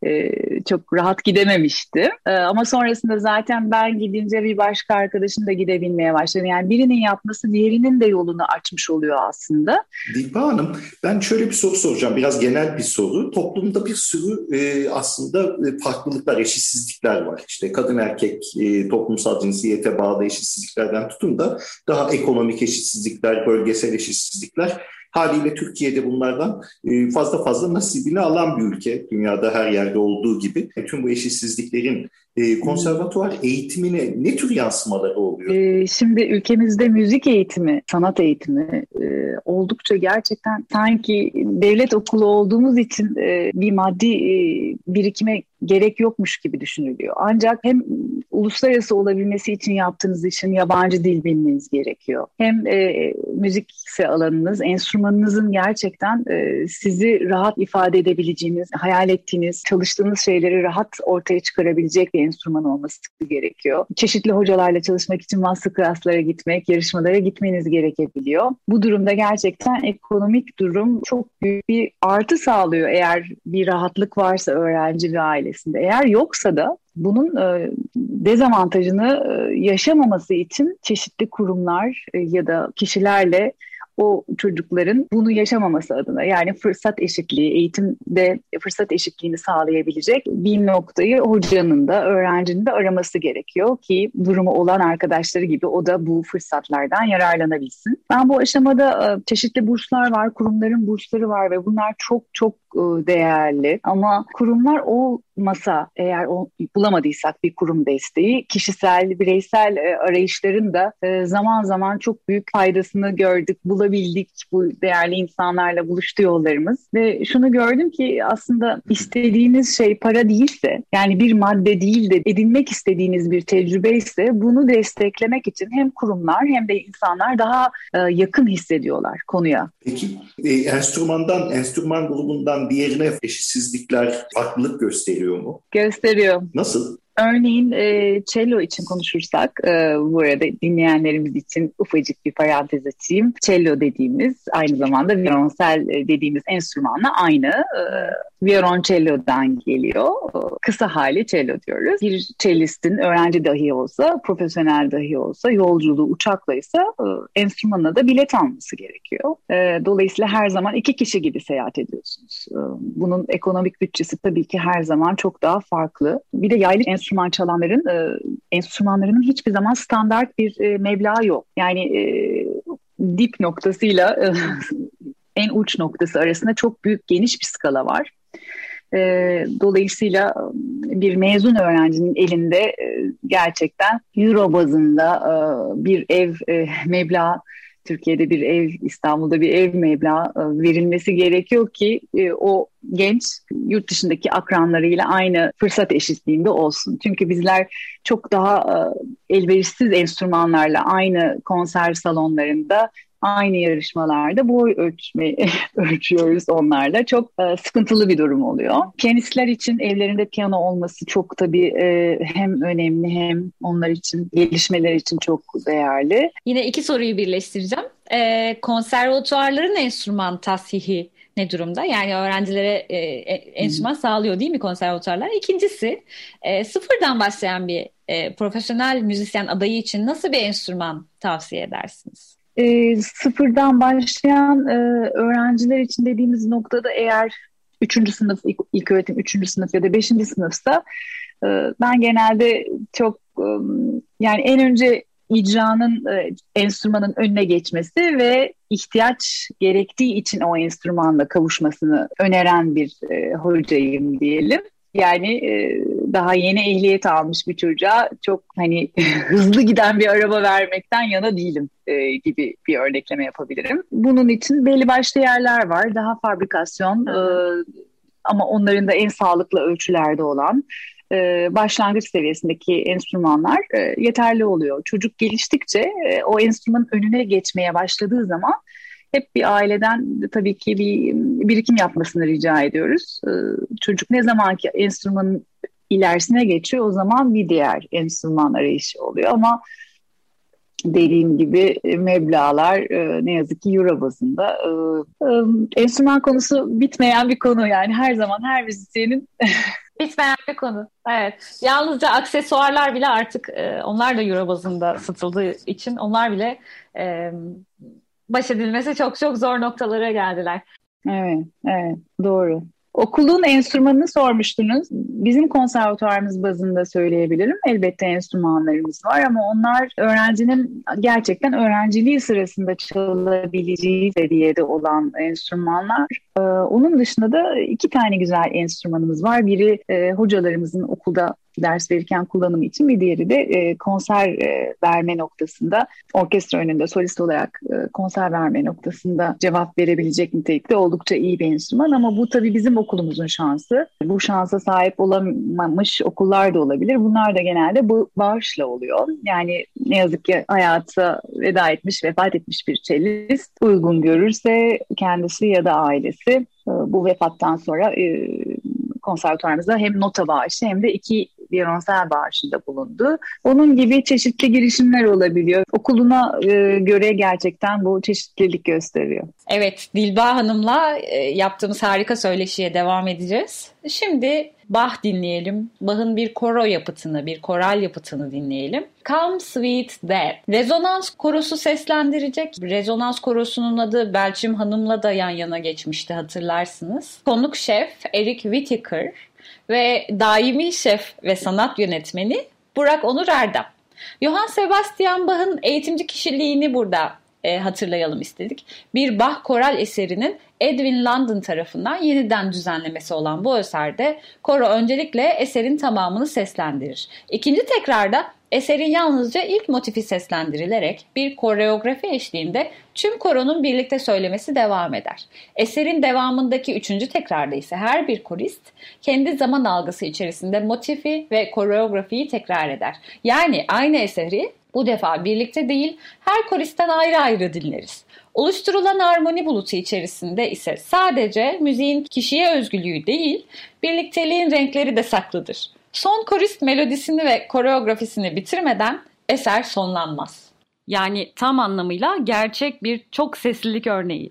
e, çok rahat gidememişti. E, ama sonrasında zaten ben gidince bir başka arkadaşım da gidebilmeye başladı. Yani birinin yapması diğerinin de yolunu açmış oluyor aslında. Dilba Hanım ben şöyle bir soru soracağım. Biraz genel bir soru. Toplumda bir sürü e, aslında e, farklılıklar, eşitsizlikler var. İşte kadın erkek e, toplumsal cinsiyete bağlı eşitsizliklerden tutun da daha ekonomik eşitsizlikler, bölgesel eşitsizlikler Haliyle Türkiye'de bunlardan e, fazla fazla nasibini alan bir ülke. Dünyada her yerde olduğu gibi. Tüm bu eşitsizliklerin e, konservatuvar eğitimine ne tür yansımaları oluyor? E, şimdi ülkemizde müzik eğitimi, sanat eğitimi oldukça gerçekten sanki devlet okulu olduğumuz için bir maddi birikime gerek yokmuş gibi düşünülüyor. Ancak hem uluslararası olabilmesi için yaptığınız için yabancı dil bilmeniz gerekiyor. Hem e, müzikse alanınız, enstrümanınızın gerçekten e, sizi rahat ifade edebileceğiniz, hayal ettiğiniz, çalıştığınız şeyleri rahat ortaya çıkarabilecek bir enstrüman olması gerekiyor. Çeşitli hocalarla çalışmak için masterclasslara gitmek, yarışmalara gitmeniz gerekebiliyor. Bu durumda gerçekten ekonomik durum çok büyük bir artı sağlıyor eğer bir rahatlık varsa öğrenci ve ailesinde. Eğer yoksa da bunun e, dezavantajını e, yaşamaması için çeşitli kurumlar e, ya da kişilerle o çocukların bunu yaşamaması adına yani fırsat eşitliği, eğitimde fırsat eşitliğini sağlayabilecek bir noktayı hocanın da öğrencinin de araması gerekiyor ki durumu olan arkadaşları gibi o da bu fırsatlardan yararlanabilsin. Ben bu aşamada çeşitli burslar var, kurumların bursları var ve bunlar çok çok değerli ama kurumlar olmasa eğer o, bulamadıysak bir kurum desteği kişisel, bireysel e, arayışların da e, zaman zaman çok büyük faydasını gördük, bulabildik bu değerli insanlarla buluştu yollarımız ve şunu gördüm ki aslında istediğiniz şey para değilse yani bir madde değil de edinmek istediğiniz bir tecrübe ise bunu desteklemek için hem kurumlar hem de insanlar daha yakın hissediyorlar konuya. Peki enstrümandan, enstrüman grubundan diğerine eşitsizlikler farklılık gösteriyor mu? Gösteriyor. Nasıl? Örneğin e, cello için konuşursak e, bu arada dinleyenlerimiz için ufacık bir parantez açayım. Cello dediğimiz aynı zamanda violonsel e, dediğimiz enstrümanla aynı. E, violoncello'dan geliyor. E, kısa hali cello diyoruz. Bir cellistin öğrenci dahi olsa, profesyonel dahi olsa, yolculuğu uçakla ise e, enstrümanına da bilet alması gerekiyor. E, dolayısıyla her zaman iki kişi gibi seyahat ediyorsunuz. E, bunun ekonomik bütçesi tabii ki her zaman çok daha farklı. Bir de yaylı enstrüman enstrüman çalanların e, enstrümanlarının hiçbir zaman standart bir e, meblağı yok. Yani e, dip noktasıyla e, en uç noktası arasında çok büyük geniş bir skala var. E, dolayısıyla e, bir mezun öğrencinin elinde e, gerçekten euro bazında e, bir ev e, meblağı Türkiye'de bir ev, İstanbul'da bir ev meblağı e, verilmesi gerekiyor ki e, o genç yurt dışındaki akranlarıyla aynı fırsat eşitliğinde olsun. Çünkü bizler çok daha e, elverişsiz enstrümanlarla aynı konser salonlarında aynı yarışmalarda boy ölçme ölçüyoruz onlarla. Çok e, sıkıntılı bir durum oluyor. Piyanistler için evlerinde piyano olması çok tabii e, hem önemli hem onlar için gelişmeler için çok değerli. Yine iki soruyu birleştireceğim. E, konservatuarların enstrüman tasihi ne durumda? Yani öğrencilere e, e enstrüman hmm. sağlıyor değil mi konservatuarlar? İkincisi e, sıfırdan başlayan bir e, profesyonel müzisyen adayı için nasıl bir enstrüman tavsiye edersiniz? E, sıfırdan başlayan e, öğrenciler için dediğimiz noktada eğer üçüncü sınıf, ilk, ilk öğretim üçüncü sınıf ya da beşinci sınıfsa e, ben genelde çok e, yani en önce icranın e, enstrümanın önüne geçmesi ve ihtiyaç gerektiği için o enstrümanla kavuşmasını öneren bir e, hocayım diyelim. Yani e, daha yeni ehliyet almış bir çocuğa çok hani hızlı giden bir araba vermekten yana değilim e, gibi bir örnekleme yapabilirim. Bunun için belli başlı yerler var. Daha fabrikasyon e, ama onların da en sağlıklı ölçülerde olan e, başlangıç seviyesindeki enstrümanlar e, yeterli oluyor. Çocuk geliştikçe e, o enstrümanın önüne geçmeye başladığı zaman hep bir aileden tabii ki bir birikim yapmasını rica ediyoruz. Ee, çocuk ne zaman ki enstrümanın ilerisine geçiyor o zaman bir diğer enstrüman arayışı oluyor ama dediğim gibi e, meblalar e, ne yazık ki euro bazında. E, enstrüman konusu bitmeyen bir konu yani her zaman her müzisyenin Bitmeyen bir konu. Evet. Yalnızca aksesuarlar bile artık onlar da euro bazında satıldığı için onlar bile baş edilmesi çok çok zor noktalara geldiler. Evet, evet doğru. Okulun enstrümanını sormuştunuz. Bizim konservatuarımız bazında söyleyebilirim. Elbette enstrümanlarımız var ama onlar öğrencinin gerçekten öğrenciliği sırasında çalabileceği seviyede olan enstrümanlar. Ee, onun dışında da iki tane güzel enstrümanımız var. Biri e, hocalarımızın okulda ders verirken kullanımı için bir diğeri de e, konser e, verme noktasında orkestra önünde solist olarak e, konser verme noktasında cevap verebilecek nitelikte oldukça iyi bir enstrüman ama bu tabii bizim okulumuzun şansı. Bu şansa sahip olamamış okullar da olabilir. Bunlar da genelde bu bağışla oluyor. Yani ne yazık ki hayata veda etmiş, vefat etmiş bir cellist uygun görürse kendisi ya da ailesi e, bu vefattan sonra e, konservatuarımızda hem nota bağışı hem de iki violonsel bağışında bulundu. Onun gibi çeşitli girişimler olabiliyor. Okuluna e, göre gerçekten bu çeşitlilik gösteriyor. Evet, Dilba Hanım'la e, yaptığımız harika söyleşiye devam edeceğiz. Şimdi Bach dinleyelim. Bach'ın bir koro yapıtını, bir koral yapıtını dinleyelim. Come Sweet Dead. Rezonans korosu seslendirecek. Rezonans korosunun adı Belçim Hanım'la da yan yana geçmişti hatırlarsınız. Konuk şef Eric Whittaker ve daimi şef ve sanat yönetmeni Burak Onur Erdem. Johann Sebastian Bach'ın eğitimci kişiliğini burada e, hatırlayalım istedik. Bir Bach koral eserinin Edwin London tarafından yeniden düzenlemesi olan bu eserde koro öncelikle eserin tamamını seslendirir. İkinci tekrarda eserin yalnızca ilk motifi seslendirilerek bir koreografi eşliğinde tüm koronun birlikte söylemesi devam eder. Eserin devamındaki üçüncü tekrarda ise her bir korist kendi zaman algısı içerisinde motifi ve koreografiyi tekrar eder. Yani aynı eseri bu defa birlikte değil her koristen ayrı ayrı dinleriz. Oluşturulan armoni bulutu içerisinde ise sadece müziğin kişiye özgülüğü değil, birlikteliğin renkleri de saklıdır. Son korist melodisini ve koreografisini bitirmeden eser sonlanmaz. Yani tam anlamıyla gerçek bir çok seslilik örneği.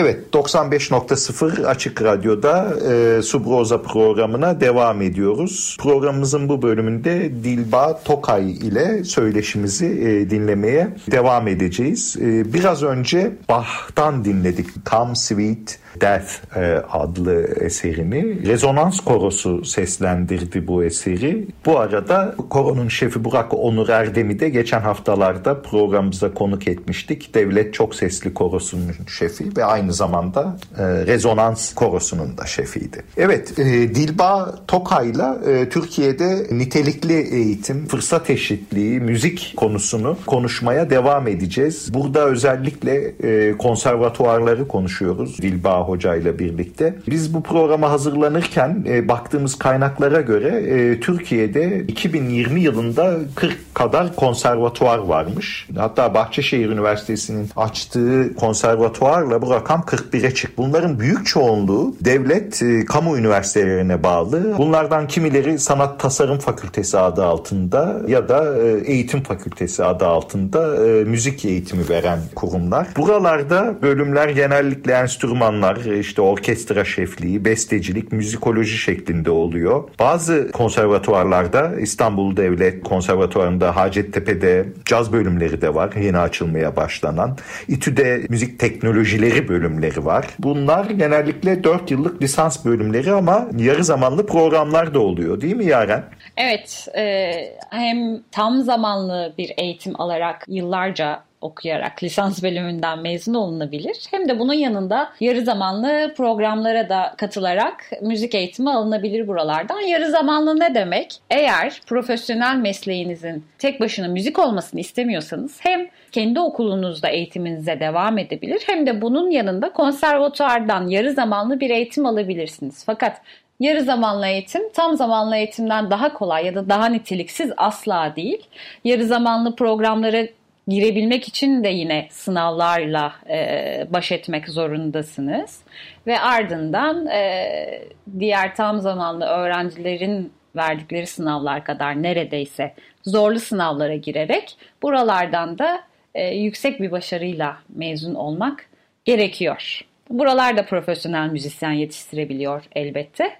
Evet 95.0 Açık Radyo'da e, Subroza programına devam ediyoruz. Programımızın bu bölümünde Dilba Tokay ile söyleşimizi e, dinlemeye devam edeceğiz. E, biraz önce Bach'tan dinledik Come Sweet Death e, adlı eserini. Rezonans Korosu seslendirdi bu eseri. Bu arada koronun şefi Burak Onur Erdem'i de geçen haftalarda programımıza konuk etmiştik. Devlet Çok Sesli Korosu'nun şefi ve aynı zamanda e, Rezonans Korosu'nun da şefiydi. Evet, e, Dilba Tokay'la Türkiye'de nitelikli eğitim, fırsat eşitliği, müzik konusunu konuşmaya devam edeceğiz. Burada özellikle konservatuarları konuşuyoruz Dilba Hoca ile birlikte. Biz bu programa hazırlanırken e, baktığımız kaynaklara göre e, Türkiye'de 2020 yılında 40 kadar konservatuar varmış. Hatta Bahçeşehir Üniversitesi'nin açtığı konservatuarla bu rakam 41'e çıktı. Bunların büyük çoğunluğu devlet, e, kamu üniversitelerine bağlı. Bunlardan kimileri Sanat Tasarım Fakültesi adı altında ya da e, Eğitim Fakültesi adı altında e, müzik eğitimi veren kurumlar. Buralarda bölümler genellikle enstrümanlar, işte orkestra şefliği, bestecilik, müzikoloji şeklinde oluyor. Bazı konservatuvarlarda İstanbul Devlet Konservatuvarı'nda Hacettepe'de caz bölümleri de var. Yeni açılmaya başlanan. İTÜ'de müzik teknolojileri bölümleri var. Bunlar genellikle 4 yıllık lisans bölümleri ama yarı zamanlı programlar da oluyor değil mi Yaren? Evet, e, hem tam zamanlı bir eğitim alarak yıllarca okuyarak lisans bölümünden mezun olunabilir. Hem de bunun yanında yarı zamanlı programlara da katılarak müzik eğitimi alınabilir buralardan. Yarı zamanlı ne demek? Eğer profesyonel mesleğinizin tek başına müzik olmasını istemiyorsanız hem kendi okulunuzda eğitiminize devam edebilir hem de bunun yanında konservatuardan yarı zamanlı bir eğitim alabilirsiniz. Fakat Yarı zamanlı eğitim tam zamanlı eğitimden daha kolay ya da daha niteliksiz asla değil. Yarı zamanlı programları girebilmek için de yine sınavlarla e, baş etmek zorundasınız. Ve ardından e, diğer tam zamanlı öğrencilerin verdikleri sınavlar kadar neredeyse zorlu sınavlara girerek buralardan da e, yüksek bir başarıyla mezun olmak gerekiyor. Buralarda profesyonel müzisyen yetiştirebiliyor elbette.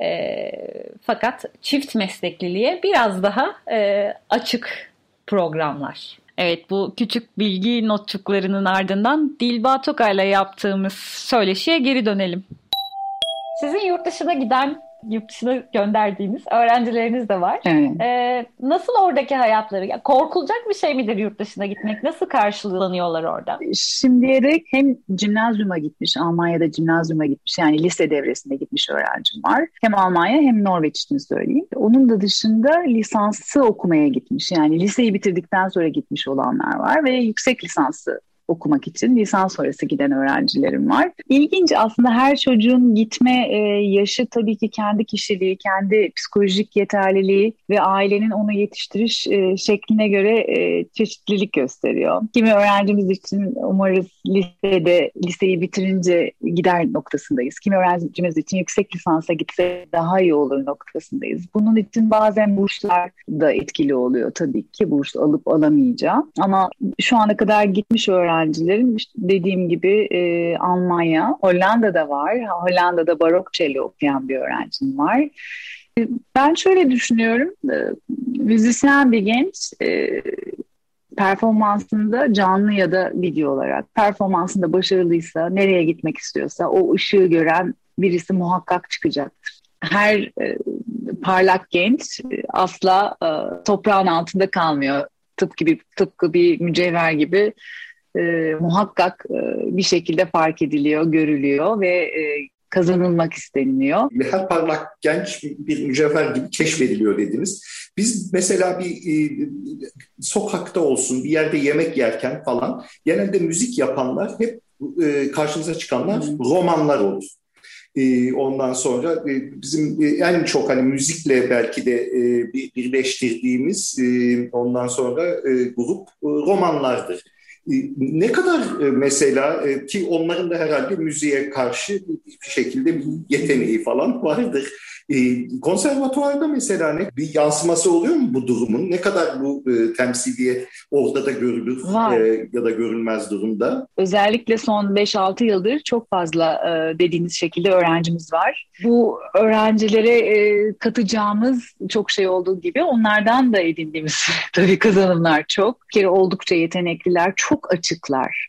E, fakat çift meslekliliğe biraz daha e, açık programlar. Evet bu küçük bilgi notçuklarının ardından Dilba Tokay'la yaptığımız söyleşiye geri dönelim. Sizin yurt dışına giden yurt dışına gönderdiğiniz öğrencileriniz de var. Evet. Ee, nasıl oradaki hayatları? Ya, korkulacak bir şey midir yurt dışına gitmek? Nasıl karşılanıyorlar orada? Şimdiye dek hem cimnazyuma gitmiş, Almanya'da cimnazyuma gitmiş yani lise devresinde gitmiş öğrencim var. Hem Almanya hem Norveç için söyleyeyim. Onun da dışında lisansı okumaya gitmiş. Yani liseyi bitirdikten sonra gitmiş olanlar var ve yüksek lisansı okumak için lisans sonrası giden öğrencilerim var. İlginç aslında her çocuğun gitme e, yaşı tabii ki kendi kişiliği, kendi psikolojik yeterliliği ve ailenin onu yetiştiriş e, şekline göre e, çeşitlilik gösteriyor. Kimi öğrencimiz için umarız lisede liseyi bitirince gider noktasındayız. Kimi öğrencimiz için yüksek lisansa gitse daha iyi olur noktasındayız. Bunun için bazen burslar da etkili oluyor tabii ki burs alıp alamayacağım. Ama şu ana kadar gitmiş öğrenci öğrencilerim işte dediğim gibi e, Almanya, Hollanda'da var. Hollanda'da barok cello okuyan bir öğrencim var. E, ben şöyle düşünüyorum, e, müzisyen bir genç e, performansında canlı ya da video olarak performansında başarılıysa, nereye gitmek istiyorsa o ışığı gören birisi muhakkak çıkacaktır. Her e, parlak genç e, asla e, toprağın altında kalmıyor. Tıpkı bir, tıpkı bir mücevher gibi e, muhakkak e, bir şekilde fark ediliyor, görülüyor ve e, kazanılmak isteniliyor. Her parlak genç bir mücevher gibi keşfediliyor dediniz. Biz mesela bir e, sokakta olsun, bir yerde yemek yerken falan genelde müzik yapanlar hep e, karşımıza çıkanlar hmm. romanlar olur. E, ondan sonra e, bizim e, en çok hani müzikle belki de e, birleştirdiğimiz e, ondan sonra e, grup e, romanlardır. Ne kadar e, mesela e, ki onların da herhalde müziğe karşı bir şekilde yeteneği falan vardır. E, konservatuvarda mesela ne bir yansıması oluyor mu bu durumun? Ne kadar bu e, temsiliye orada da görülür e, ya da görülmez durumda? Özellikle son 5-6 yıldır çok fazla e, dediğiniz şekilde öğrencimiz var. Bu öğrencilere e, katacağımız çok şey olduğu gibi onlardan da edindiğimiz tabii kazanımlar çok. Bir kere oldukça yetenekliler, çok açıklar.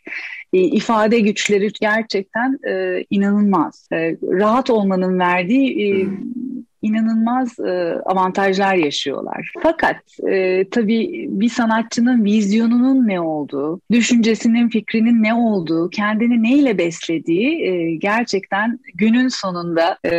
e, ifade güçleri gerçekten e, inanılmaz. E, rahat olmanın verdiği e, hmm inanılmaz e, avantajlar yaşıyorlar. Fakat e, tabii bir sanatçının vizyonunun ne olduğu, düşüncesinin, fikrinin ne olduğu, kendini neyle beslediği e, gerçekten günün sonunda e,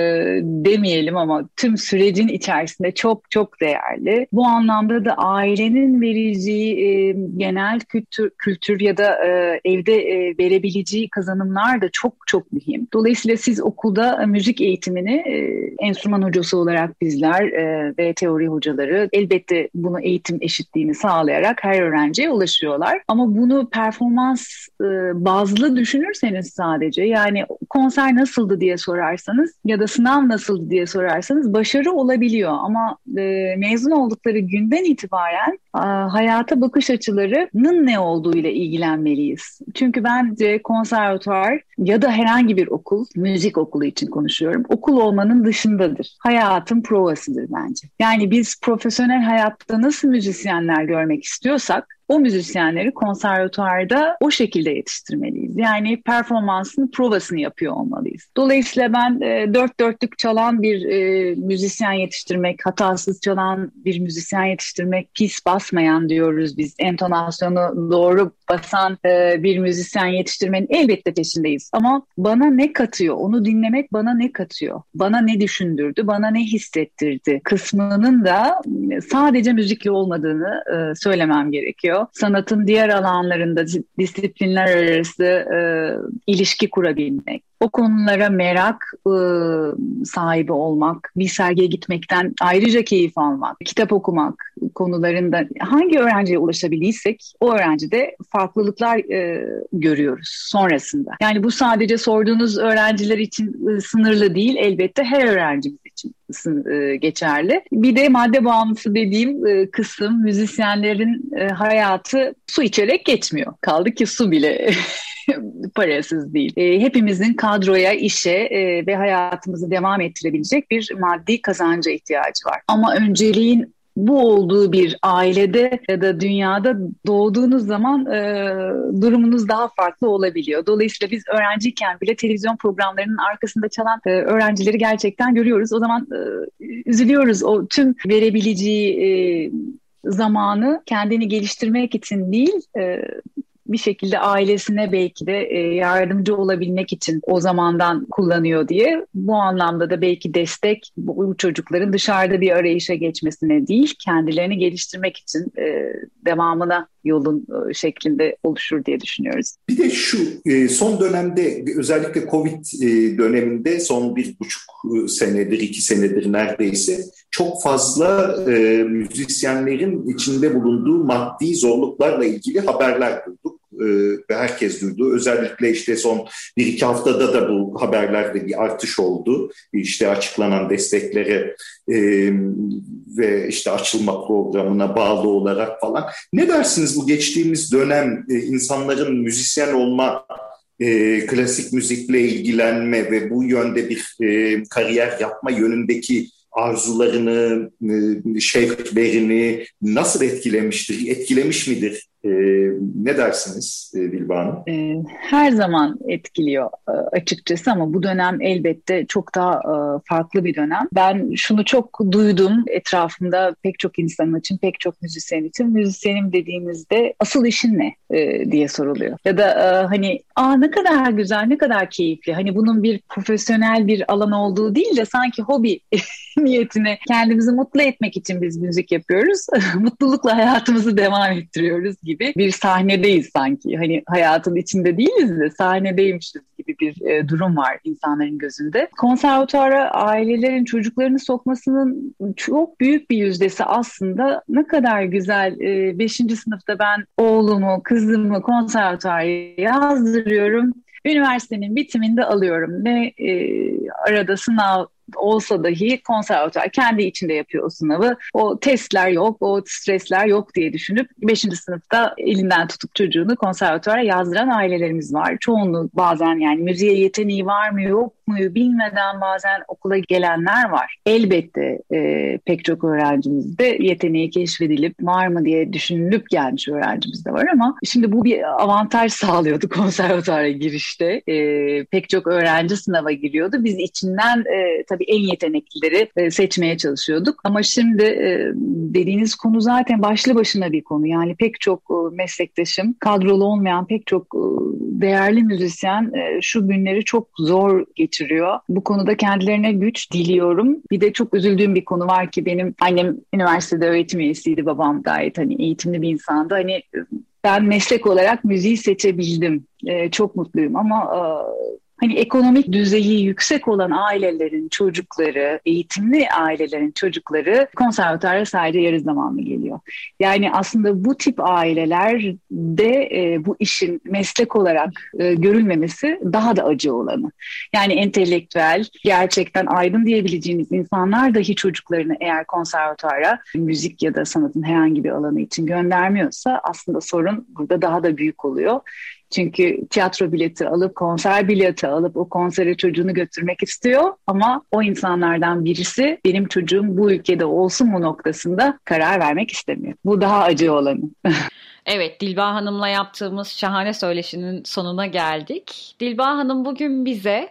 demeyelim ama tüm sürecin içerisinde çok çok değerli. Bu anlamda da ailenin vereceği e, genel kültür, kültür ya da e, evde e, verebileceği kazanımlar da çok çok mühim. Dolayısıyla siz okulda müzik eğitimini e, enstrüman hocası konusu olarak bizler e, ve teori hocaları elbette bunu eğitim eşitliğini sağlayarak her öğrenciye ulaşıyorlar. Ama bunu performans e, bazlı düşünürseniz sadece yani konser nasıldı diye sorarsanız ya da sınav nasıldı diye sorarsanız başarı olabiliyor ama e, mezun oldukları günden itibaren a, hayata bakış açılarının ne olduğu ile ilgilenmeliyiz. Çünkü bence konservatuar ya da herhangi bir okul, müzik okulu için konuşuyorum, okul olmanın dışındadır. Hayat hayatın provasıdır bence. Yani biz profesyonel hayatta nasıl müzisyenler görmek istiyorsak o müzisyenleri konservatuarda o şekilde yetiştirmeliyiz. Yani performansın provasını yapıyor olmalıyız. Dolayısıyla ben e, dört dörtlük çalan bir e, müzisyen yetiştirmek, hatasız çalan bir müzisyen yetiştirmek, pis basmayan diyoruz biz, entonasyonu doğru basan e, bir müzisyen yetiştirmenin elbette peşindeyiz. Ama bana ne katıyor, onu dinlemek bana ne katıyor, bana ne düşündürdü, bana ne hissettirdi kısmının da sadece müzikle olmadığını e, söylemem gerekiyor sanatın diğer alanlarında disiplinler arası e, ilişki kurabilmek, o konulara merak e, sahibi olmak, bir sergiye gitmekten ayrıca keyif almak, kitap okumak konularında hangi öğrenciye ulaşabildiysek o öğrencide farklılıklar e, görüyoruz sonrasında. Yani bu sadece sorduğunuz öğrenciler için e, sınırlı değil, elbette her öğrencimiz geçerli. Bir de madde bağımlısı dediğim e, kısım müzisyenlerin e, hayatı su içerek geçmiyor. Kaldı ki su bile parasız değil. E, hepimizin kadroya, işe e, ve hayatımızı devam ettirebilecek bir maddi kazanca ihtiyacı var. Ama önceliğin bu olduğu bir ailede ya da dünyada doğduğunuz zaman e, durumunuz daha farklı olabiliyor. Dolayısıyla biz öğrenciyken bile televizyon programlarının arkasında çalan e, öğrencileri gerçekten görüyoruz. O zaman e, üzülüyoruz. O tüm verebileceği e, zamanı kendini geliştirmek için değil, e, bir şekilde ailesine belki de e, yardımcı olabilmek için o zamandan kullanıyor diye. Bu anlamda da belki destek bu çocukların dışarıda bir arayışa geçmesine değil, kendilerini geliştirmek için e, devamına yolun e, şeklinde oluşur diye düşünüyoruz. Bir de şu son dönemde özellikle Covid döneminde son bir buçuk senedir, iki senedir neredeyse çok fazla müzisyenlerin içinde bulunduğu maddi zorluklarla ilgili haberler duyduk e, herkes duydu. Özellikle işte son bir iki haftada da bu haberlerde bir artış oldu. İşte açıklanan desteklere e, ve işte açılma programına bağlı olarak falan. Ne dersiniz bu geçtiğimiz dönem e, insanların müzisyen olma e, klasik müzikle ilgilenme ve bu yönde bir kariyer yapma yönündeki arzularını, e, şevklerini nasıl etkilemiştir, etkilemiş midir e, ne dersiniz e, Bilba Hanım? E, her zaman etkiliyor e, açıkçası ama bu dönem elbette çok daha e, farklı bir dönem. Ben şunu çok duydum etrafımda pek çok insan için, pek çok müzisyen için. Müzisyenim dediğinizde asıl işin ne e, diye soruluyor. Ya da e, hani aa ne kadar güzel, ne kadar keyifli. Hani bunun bir profesyonel bir alan olduğu değil de sanki hobi niyetine kendimizi mutlu etmek için biz müzik yapıyoruz. Mutlulukla hayatımızı devam ettiriyoruz gibi bir sahnedeyiz sanki. Hani hayatın içinde değiliz de sahnedeymişiz gibi bir e, durum var insanların gözünde. Konservatuara ailelerin çocuklarını sokmasının çok büyük bir yüzdesi aslında ne kadar güzel 5. E, sınıfta ben oğlumu, kızımı konservatuara yazdırıyorum. Üniversitenin bitiminde alıyorum. Ne e, arada sınav olsa dahi konservatuar kendi içinde yapıyor o sınavı. O testler yok, o stresler yok diye düşünüp 5. sınıfta elinden tutup çocuğunu konservatuara yazdıran ailelerimiz var. Çoğunluğu bazen yani müziğe yeteneği var mı yok okumayı bilmeden bazen okula gelenler var. Elbette e, pek çok öğrencimizde yeteneği keşfedilip var mı diye düşünülüp gelmiş öğrencimiz de var ama şimdi bu bir avantaj sağlıyordu konservatuara girişte. E, pek çok öğrenci sınava giriyordu. Biz içinden e, tabii en yeteneklileri e, seçmeye çalışıyorduk. Ama şimdi e, dediğiniz konu zaten başlı başına bir konu. Yani pek çok e, meslektaşım, kadrolu olmayan pek çok e, değerli müzisyen e, şu günleri çok zor geçiriyor. Bu konuda kendilerine güç diliyorum. Bir de çok üzüldüğüm bir konu var ki benim annem üniversitede öğretim üyesiydi, babam gayet hani eğitimli bir insandı. Hani ben meslek olarak müziği seçebildim. Ee, çok mutluyum ama e, hani ekonomik düzeyi yüksek olan ailelerin çocukları, eğitimli ailelerin çocukları konservatuara sadece yarı zamanlı geliyor. Yani aslında bu tip ailelerde e, bu işin meslek olarak e, görülmemesi daha da acı olanı. Yani entelektüel, gerçekten aydın diyebileceğimiz insanlar dahi çocuklarını eğer konservatuara müzik ya da sanatın herhangi bir alanı için göndermiyorsa aslında sorun burada daha da büyük oluyor. Çünkü tiyatro bileti alıp, konser bileti alıp o konsere çocuğunu götürmek istiyor ama o insanlardan birisi benim çocuğum bu ülkede olsun mu noktasında karar vermek istemiyor. Bu daha acı olanı. Evet, Dilba Hanım'la yaptığımız şahane söyleşinin sonuna geldik. Dilba Hanım bugün bize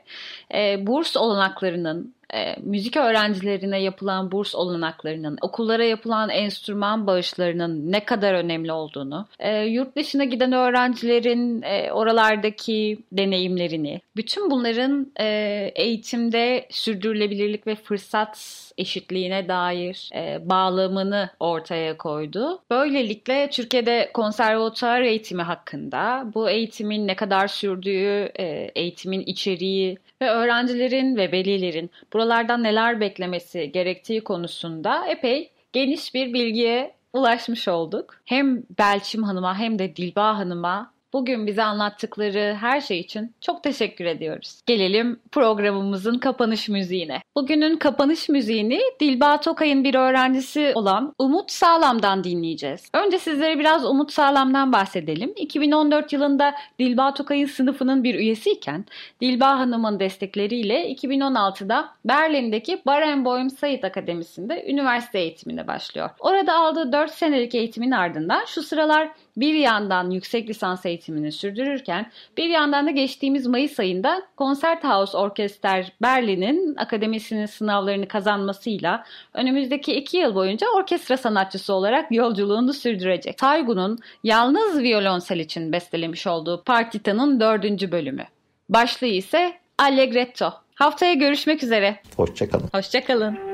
e, burs olanaklarının e, müzik öğrencilerine yapılan burs olanaklarının, okullara yapılan enstrüman bağışlarının ne kadar önemli olduğunu, e, yurt dışına giden öğrencilerin e, oralardaki deneyimlerini, bütün bunların e, eğitimde sürdürülebilirlik ve fırsat eşitliğine dair e, bağlamını ortaya koydu. Böylelikle Türkiye'de konservatuar eğitimi hakkında, bu eğitimin ne kadar sürdüğü, e, eğitimin içeriği ve öğrencilerin ve velilerin buralardan neler beklemesi gerektiği konusunda epey geniş bir bilgiye ulaşmış olduk. Hem Belçim Hanım'a hem de Dilba Hanım'a Bugün bize anlattıkları her şey için çok teşekkür ediyoruz. Gelelim programımızın kapanış müziğine. Bugünün kapanış müziğini Dilba Tokay'ın bir öğrencisi olan Umut Sağlam'dan dinleyeceğiz. Önce sizlere biraz Umut Sağlam'dan bahsedelim. 2014 yılında Dilba Tokay'ın sınıfının bir üyesiyken Dilba Hanım'ın destekleriyle 2016'da Berlin'deki Barenboim Sayit Akademisi'nde üniversite eğitimine başlıyor. Orada aldığı 4 senelik eğitimin ardından şu sıralar bir yandan yüksek lisans eğitimini sürdürürken bir yandan da geçtiğimiz Mayıs ayında Konserthaus Orkester Berlin'in akademisinin sınavlarını kazanmasıyla önümüzdeki iki yıl boyunca orkestra sanatçısı olarak yolculuğunu sürdürecek. Taygun'un yalnız violonsel için bestelemiş olduğu Partita'nın dördüncü bölümü. Başlığı ise Allegretto. Haftaya görüşmek üzere. Hoşçakalın. Hoşçakalın.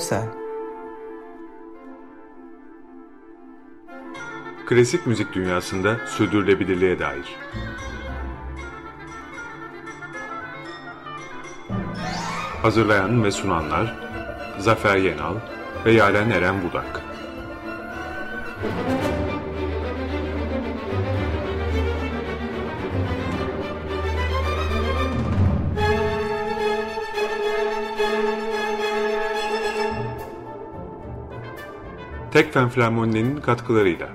Rosa Klasik müzik dünyasında sürdürülebilirliğe dair. Hazırlayan ve sunanlar Zafer Yenal ve Yaren Eren Budak. Tekfen Flamoni'nin katkılarıyla